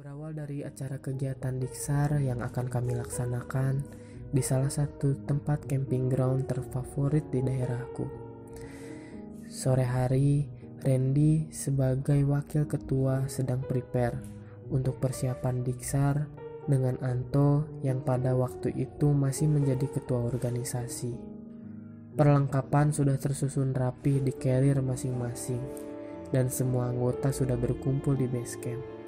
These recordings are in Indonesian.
Berawal dari acara kegiatan Diksar yang akan kami laksanakan di salah satu tempat camping ground terfavorit di daerahku. Sore hari, Randy sebagai wakil ketua sedang prepare untuk persiapan Diksar dengan Anto yang pada waktu itu masih menjadi ketua organisasi. Perlengkapan sudah tersusun rapi di carrier masing-masing dan semua anggota sudah berkumpul di base camp.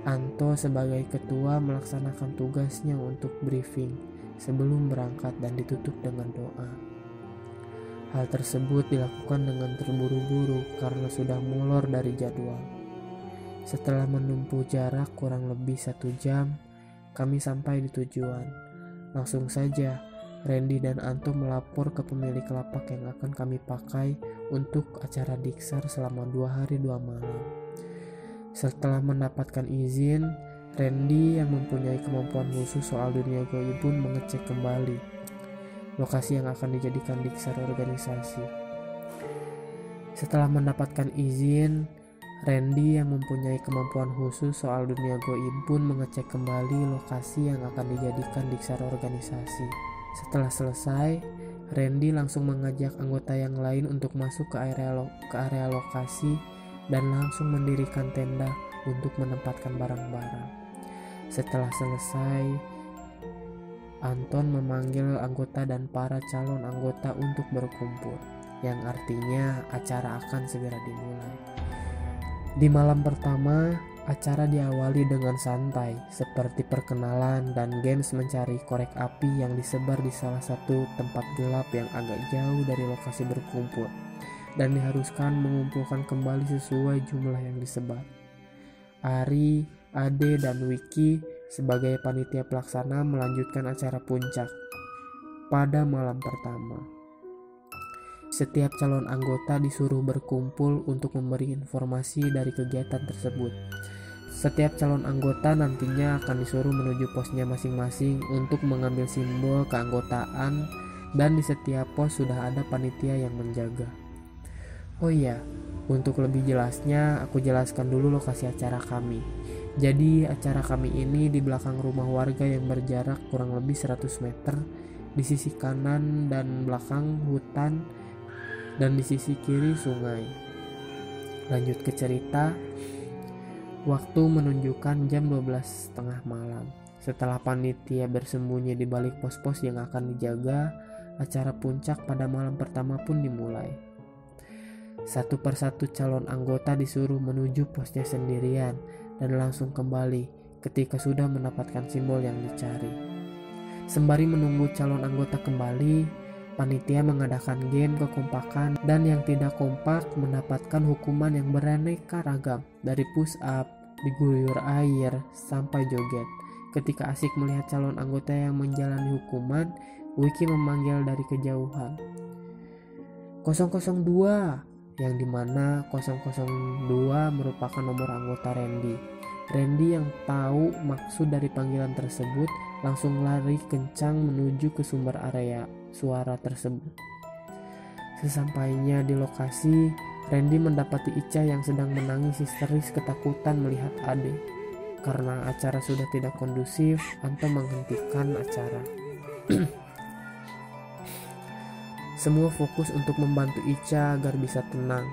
Anto sebagai ketua melaksanakan tugasnya untuk briefing sebelum berangkat dan ditutup dengan doa. Hal tersebut dilakukan dengan terburu-buru karena sudah molor dari jadwal. Setelah menempuh jarak kurang lebih satu jam, kami sampai di tujuan. Langsung saja, Randy dan Anto melapor ke pemilik lapak yang akan kami pakai untuk acara Diksar selama dua hari dua malam. Setelah mendapatkan izin, Randy yang mempunyai kemampuan khusus soal dunia goib pun mengecek kembali lokasi yang akan dijadikan diksar organisasi. Setelah mendapatkan izin, Randy yang mempunyai kemampuan khusus soal dunia goib pun mengecek kembali lokasi yang akan dijadikan diksar organisasi. Setelah selesai, Randy langsung mengajak anggota yang lain untuk masuk ke area, lo ke area lokasi dan langsung mendirikan tenda untuk menempatkan barang-barang. Setelah selesai, Anton memanggil anggota dan para calon anggota untuk berkumpul, yang artinya acara akan segera dimulai. Di malam pertama, acara diawali dengan santai, seperti perkenalan dan games mencari korek api yang disebar di salah satu tempat gelap yang agak jauh dari lokasi berkumpul dan diharuskan mengumpulkan kembali sesuai jumlah yang disebar. Ari, Ade, dan Wiki sebagai panitia pelaksana melanjutkan acara puncak pada malam pertama. Setiap calon anggota disuruh berkumpul untuk memberi informasi dari kegiatan tersebut. Setiap calon anggota nantinya akan disuruh menuju posnya masing-masing untuk mengambil simbol keanggotaan dan di setiap pos sudah ada panitia yang menjaga. Oh iya, untuk lebih jelasnya aku jelaskan dulu lokasi acara kami. Jadi acara kami ini di belakang rumah warga yang berjarak kurang lebih 100 meter di sisi kanan dan belakang hutan dan di sisi kiri sungai. Lanjut ke cerita, waktu menunjukkan jam 12 tengah malam. Setelah panitia bersembunyi di balik pos-pos yang akan dijaga, acara puncak pada malam pertama pun dimulai. Satu persatu calon anggota disuruh menuju posnya sendirian dan langsung kembali ketika sudah mendapatkan simbol yang dicari. Sembari menunggu calon anggota kembali, panitia mengadakan game kekompakan dan yang tidak kompak mendapatkan hukuman yang beraneka ragam dari push up, diguyur air, sampai joget. Ketika asik melihat calon anggota yang menjalani hukuman, Wiki memanggil dari kejauhan. 002, yang di mana 002 merupakan nomor anggota Randy. Randy yang tahu maksud dari panggilan tersebut langsung lari kencang menuju ke sumber area suara tersebut. Sesampainya di lokasi, Randy mendapati Ica yang sedang menangis histeris ketakutan melihat Ade. Karena acara sudah tidak kondusif, Anto menghentikan acara. Semua fokus untuk membantu Ica agar bisa tenang.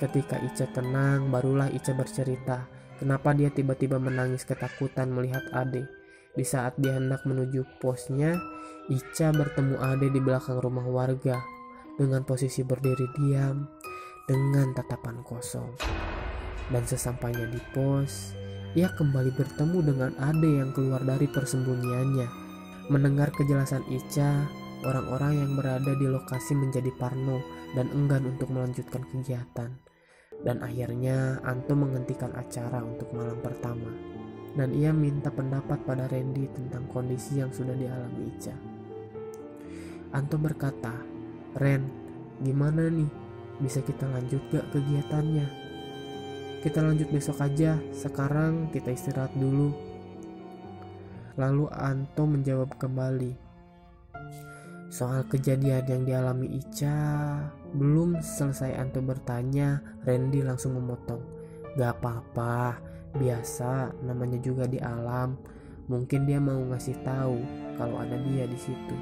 Ketika Ica tenang, barulah Ica bercerita kenapa dia tiba-tiba menangis ketakutan melihat Ade. Di saat dia hendak menuju posnya, Ica bertemu Ade di belakang rumah warga dengan posisi berdiri diam dengan tatapan kosong. Dan sesampainya di pos, ia kembali bertemu dengan Ade yang keluar dari persembunyiannya. Mendengar kejelasan Ica, Orang-orang yang berada di lokasi menjadi parno dan enggan untuk melanjutkan kegiatan. Dan akhirnya Anto menghentikan acara untuk malam pertama. Dan ia minta pendapat pada Randy tentang kondisi yang sudah dialami Ica. Anto berkata, Ren, gimana nih? Bisa kita lanjut gak kegiatannya? Kita lanjut besok aja, sekarang kita istirahat dulu. Lalu Anto menjawab kembali, Soal kejadian yang dialami Ica, belum selesai Anto bertanya, Randy langsung memotong. Gak apa-apa, Biasa, namanya juga di alam. Mungkin dia mau ngasih tahu kalau ada dia di situ.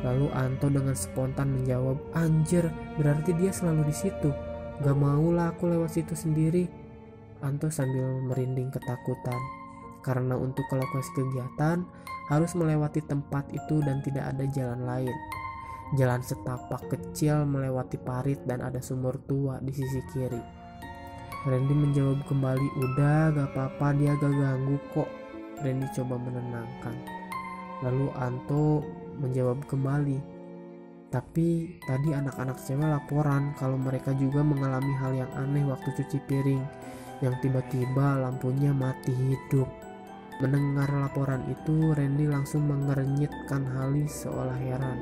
Lalu Anto dengan spontan menjawab, "Anjir, berarti dia selalu di situ. Gak mau lah aku lewat situ sendiri." Anto sambil merinding ketakutan. Karena untuk lokasi kegiatan harus melewati tempat itu dan tidak ada jalan lain. Jalan setapak kecil melewati parit dan ada sumur tua di sisi kiri. Randy menjawab kembali, "Udah, gak apa-apa, dia gak ganggu kok." Randy coba menenangkan. Lalu Anto menjawab kembali. Tapi tadi anak-anak cewek laporan kalau mereka juga mengalami hal yang aneh waktu cuci piring, yang tiba-tiba lampunya mati hidup. Mendengar laporan itu, Randy langsung mengernyitkan Halis seolah heran.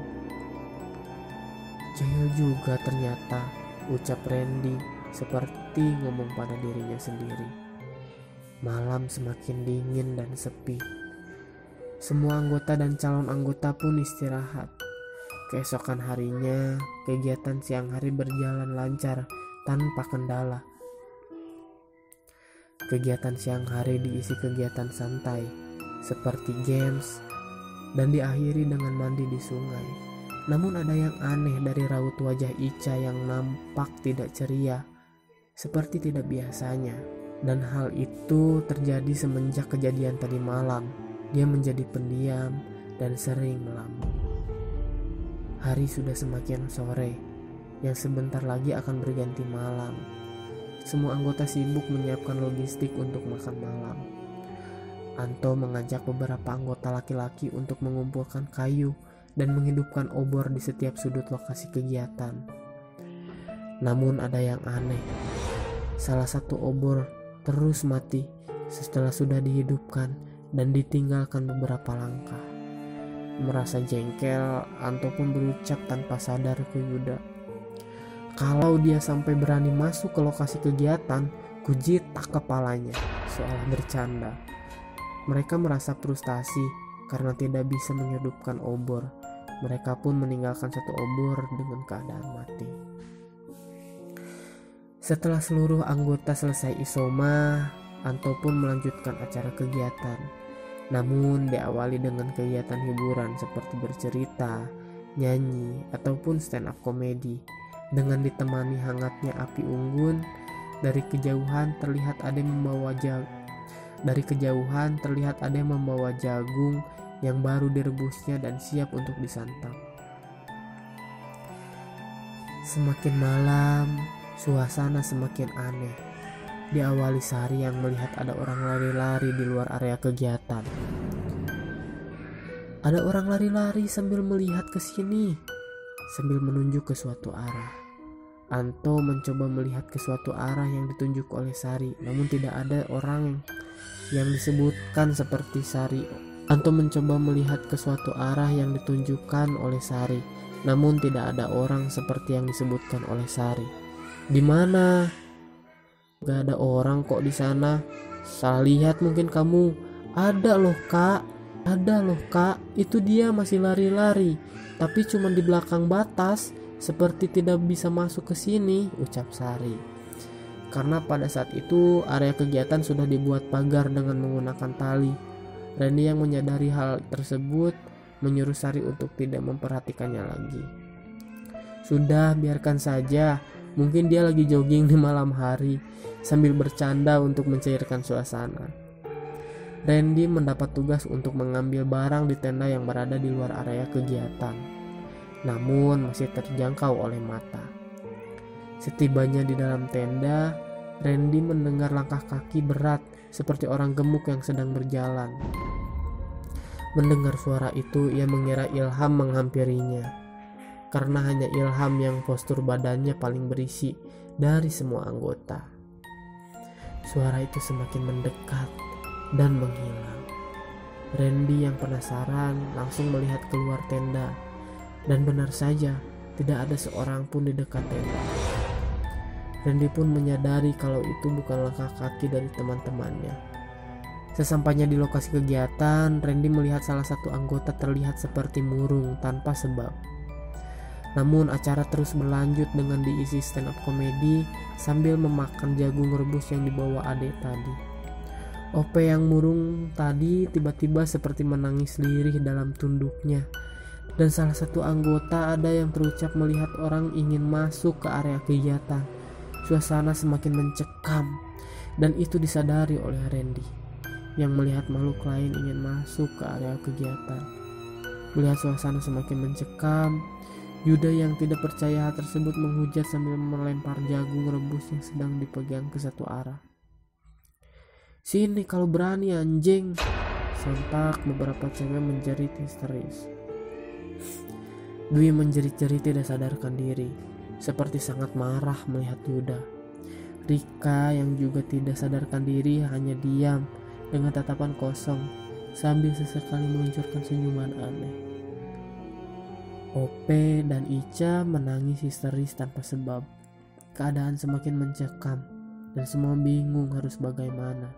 Jahil juga ternyata, ucap Randy seperti ngomong pada dirinya sendiri. Malam semakin dingin dan sepi. Semua anggota dan calon anggota pun istirahat. Keesokan harinya, kegiatan siang hari berjalan lancar tanpa kendala. Kegiatan siang hari diisi kegiatan santai, seperti games, dan diakhiri dengan mandi di sungai. Namun ada yang aneh dari raut wajah Ica yang nampak tidak ceria, seperti tidak biasanya. Dan hal itu terjadi semenjak kejadian tadi malam. Dia menjadi pendiam dan sering melamun. Hari sudah semakin sore, yang sebentar lagi akan berganti malam. Semua anggota sibuk menyiapkan logistik untuk makan malam. Anto mengajak beberapa anggota laki-laki untuk mengumpulkan kayu dan menghidupkan obor di setiap sudut lokasi kegiatan. Namun ada yang aneh. Salah satu obor terus mati setelah sudah dihidupkan dan ditinggalkan beberapa langkah. Merasa jengkel, Anto pun berucap tanpa sadar ke Yuda. Kalau dia sampai berani masuk ke lokasi kegiatan, kujitak kepalanya, seolah bercanda. Mereka merasa frustasi karena tidak bisa menyedupkan obor. Mereka pun meninggalkan satu obor dengan keadaan mati. Setelah seluruh anggota selesai isoma, Anto pun melanjutkan acara kegiatan. Namun diawali dengan kegiatan hiburan seperti bercerita, nyanyi, ataupun stand up komedi. Dengan ditemani hangatnya api unggun, dari kejauhan terlihat ada yang membawa jag dari kejauhan terlihat ada yang membawa jagung yang baru direbusnya dan siap untuk disantap. Semakin malam, suasana semakin aneh diawali Sari yang melihat ada orang lari-lari di luar area kegiatan. Ada orang lari-lari sambil melihat ke sini, sambil menunjuk ke suatu arah. Anto mencoba melihat ke suatu arah yang ditunjuk oleh Sari, namun tidak ada orang yang disebutkan seperti Sari. Anto mencoba melihat ke suatu arah yang ditunjukkan oleh Sari, namun tidak ada orang seperti yang disebutkan oleh Sari. Di mana? Gak ada orang kok di sana. Salah lihat mungkin kamu. Ada loh kak. Ada loh kak. Itu dia masih lari-lari. Tapi cuma di belakang batas. Seperti tidak bisa masuk ke sini. Ucap Sari. Karena pada saat itu area kegiatan sudah dibuat pagar dengan menggunakan tali. Randy yang menyadari hal tersebut menyuruh Sari untuk tidak memperhatikannya lagi. Sudah, biarkan saja. Mungkin dia lagi jogging di malam hari sambil bercanda untuk mencairkan suasana. Randy mendapat tugas untuk mengambil barang di tenda yang berada di luar area kegiatan, namun masih terjangkau oleh mata. Setibanya di dalam tenda, Randy mendengar langkah kaki berat seperti orang gemuk yang sedang berjalan. Mendengar suara itu, ia mengira Ilham menghampirinya, karena hanya Ilham yang postur badannya paling berisi dari semua anggota. Suara itu semakin mendekat dan menghilang. Randy yang penasaran langsung melihat keluar tenda dan benar saja tidak ada seorang pun di dekat tenda. Randy pun menyadari kalau itu bukan langkah kaki dari teman-temannya. Sesampainya di lokasi kegiatan, Randy melihat salah satu anggota terlihat seperti murung tanpa sebab. Namun acara terus berlanjut dengan diisi stand up komedi sambil memakan jagung rebus yang dibawa Ade tadi. Ope yang murung tadi tiba-tiba seperti menangis lirih dalam tunduknya. Dan salah satu anggota ada yang terucap melihat orang ingin masuk ke area kegiatan. Suasana semakin mencekam dan itu disadari oleh Randy yang melihat makhluk lain ingin masuk ke area kegiatan. Melihat suasana semakin mencekam, Yuda yang tidak percaya hal tersebut menghujat sambil melempar jagung rebus yang sedang dipegang ke satu arah. Sini kalau berani anjing. Sontak beberapa cewek menjerit histeris. Dwi menjerit-jerit tidak sadarkan diri, seperti sangat marah melihat Yuda. Rika yang juga tidak sadarkan diri hanya diam dengan tatapan kosong sambil sesekali meluncurkan senyuman aneh. Ope dan Ica menangis histeris tanpa sebab. Keadaan semakin mencekam dan semua bingung harus bagaimana.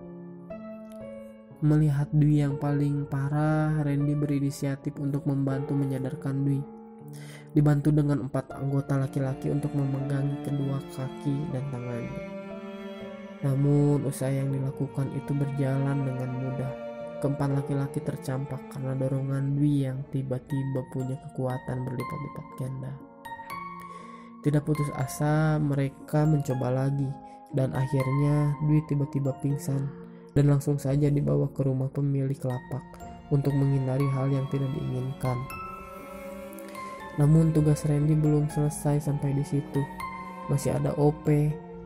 Melihat Dwi yang paling parah, Randy berinisiatif untuk membantu menyadarkan Dwi. Dibantu dengan empat anggota laki-laki untuk memegang kedua kaki dan tangannya. Namun usaha yang dilakukan itu berjalan dengan mudah. Keempat laki-laki tercampak karena dorongan Dwi yang tiba-tiba punya kekuatan berlipat-lipat ganda. Tidak putus asa, mereka mencoba lagi dan akhirnya Dwi tiba-tiba pingsan dan langsung saja dibawa ke rumah pemilik lapak untuk menghindari hal yang tidak diinginkan. Namun tugas Randy belum selesai sampai di situ. Masih ada OP,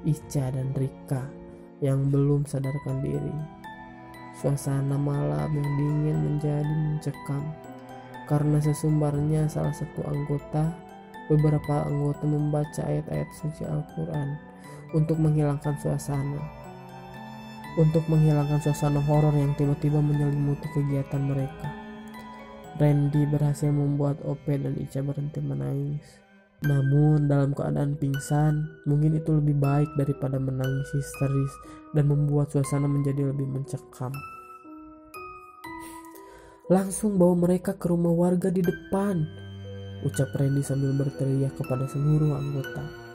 Ica, dan Rika yang belum sadarkan diri. Suasana malam yang dingin menjadi mencekam karena sesumbarnya salah satu anggota beberapa anggota membaca ayat-ayat suci Al-Quran untuk menghilangkan suasana untuk menghilangkan suasana horor yang tiba-tiba menyelimuti kegiatan mereka. Randy berhasil membuat Ope dan Ica berhenti menangis. Namun dalam keadaan pingsan, mungkin itu lebih baik daripada menangis histeris dan membuat suasana menjadi lebih mencekam. Langsung bawa mereka ke rumah warga di depan, ucap Randy sambil berteriak kepada seluruh anggota.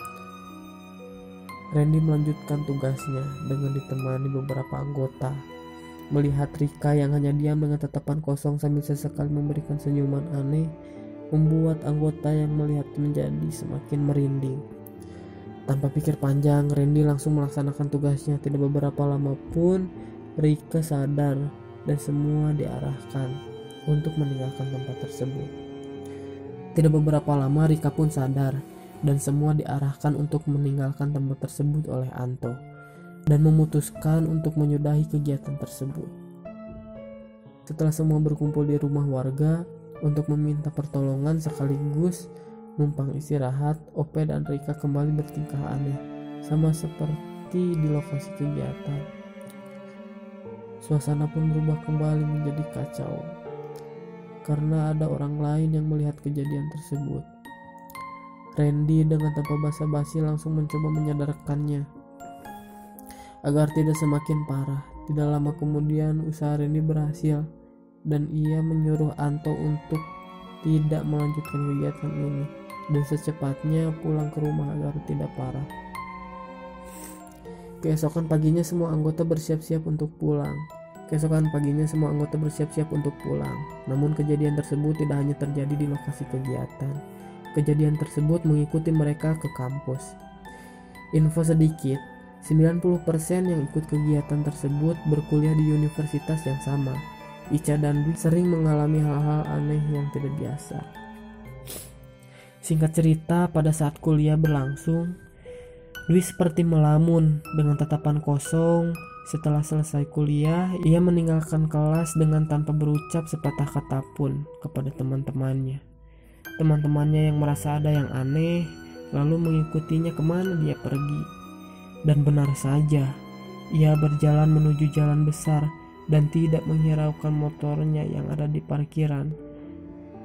Randy melanjutkan tugasnya dengan ditemani beberapa anggota. Melihat Rika yang hanya diam dengan tatapan kosong sambil sesekali memberikan senyuman aneh, membuat anggota yang melihat menjadi semakin merinding. Tanpa pikir panjang, Randy langsung melaksanakan tugasnya. Tidak beberapa lama pun, Rika sadar dan semua diarahkan untuk meninggalkan tempat tersebut. Tidak beberapa lama, Rika pun sadar dan semua diarahkan untuk meninggalkan tempat tersebut oleh Anto dan memutuskan untuk menyudahi kegiatan tersebut. Setelah semua berkumpul di rumah warga, untuk meminta pertolongan sekaligus numpang istirahat, Ope dan Rika kembali bertingkah aneh, sama seperti di lokasi kegiatan. Suasana pun berubah kembali menjadi kacau karena ada orang lain yang melihat kejadian tersebut. Randy dengan tanpa basa-basi langsung mencoba menyadarkannya agar tidak semakin parah. Tidak lama kemudian usaha Randy berhasil dan ia menyuruh Anto untuk tidak melanjutkan kegiatan ini dan secepatnya pulang ke rumah agar tidak parah. Keesokan paginya semua anggota bersiap-siap untuk pulang. Keesokan paginya semua anggota bersiap-siap untuk pulang. Namun kejadian tersebut tidak hanya terjadi di lokasi kegiatan. Kejadian tersebut mengikuti mereka ke kampus. Info sedikit, 90% yang ikut kegiatan tersebut berkuliah di universitas yang sama, Ica dan Dwi sering mengalami hal-hal aneh yang tidak biasa. Singkat cerita, pada saat kuliah berlangsung, Dwi seperti melamun dengan tatapan kosong. Setelah selesai kuliah, ia meninggalkan kelas dengan tanpa berucap sepatah kata pun kepada teman-temannya. Teman-temannya yang merasa ada yang aneh, lalu mengikutinya ke mana dia pergi. Dan benar saja, ia berjalan menuju jalan besar dan tidak menghiraukan motornya yang ada di parkiran.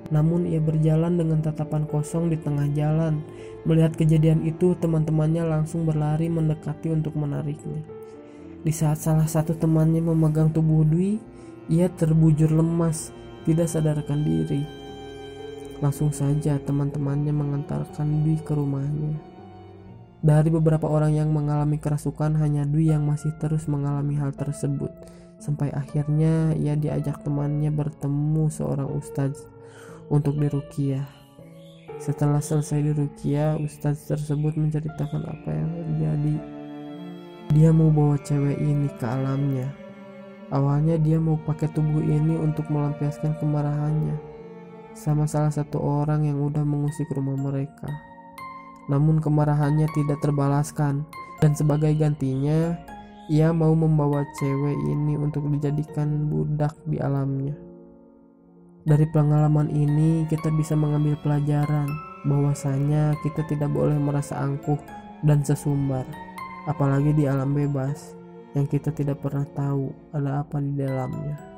Namun ia berjalan dengan tatapan kosong di tengah jalan. Melihat kejadian itu, teman-temannya langsung berlari mendekati untuk menariknya. Di saat salah satu temannya memegang tubuh Dwi, ia terbujur lemas, tidak sadarkan diri. Langsung saja teman-temannya mengantarkan Dwi ke rumahnya. Dari beberapa orang yang mengalami kerasukan, hanya Dwi yang masih terus mengalami hal tersebut. Sampai akhirnya ia diajak temannya bertemu seorang ustadz untuk dirukiah. Setelah selesai dirukiah, ustadz tersebut menceritakan apa yang terjadi. Dia mau bawa cewek ini ke alamnya. Awalnya dia mau pakai tubuh ini untuk melampiaskan kemarahannya sama salah satu orang yang udah mengusik rumah mereka. Namun kemarahannya tidak terbalaskan dan sebagai gantinya ia mau membawa cewek ini untuk dijadikan budak di alamnya. Dari pengalaman ini kita bisa mengambil pelajaran bahwasanya kita tidak boleh merasa angkuh dan sesumbar, apalagi di alam bebas yang kita tidak pernah tahu ada apa di dalamnya.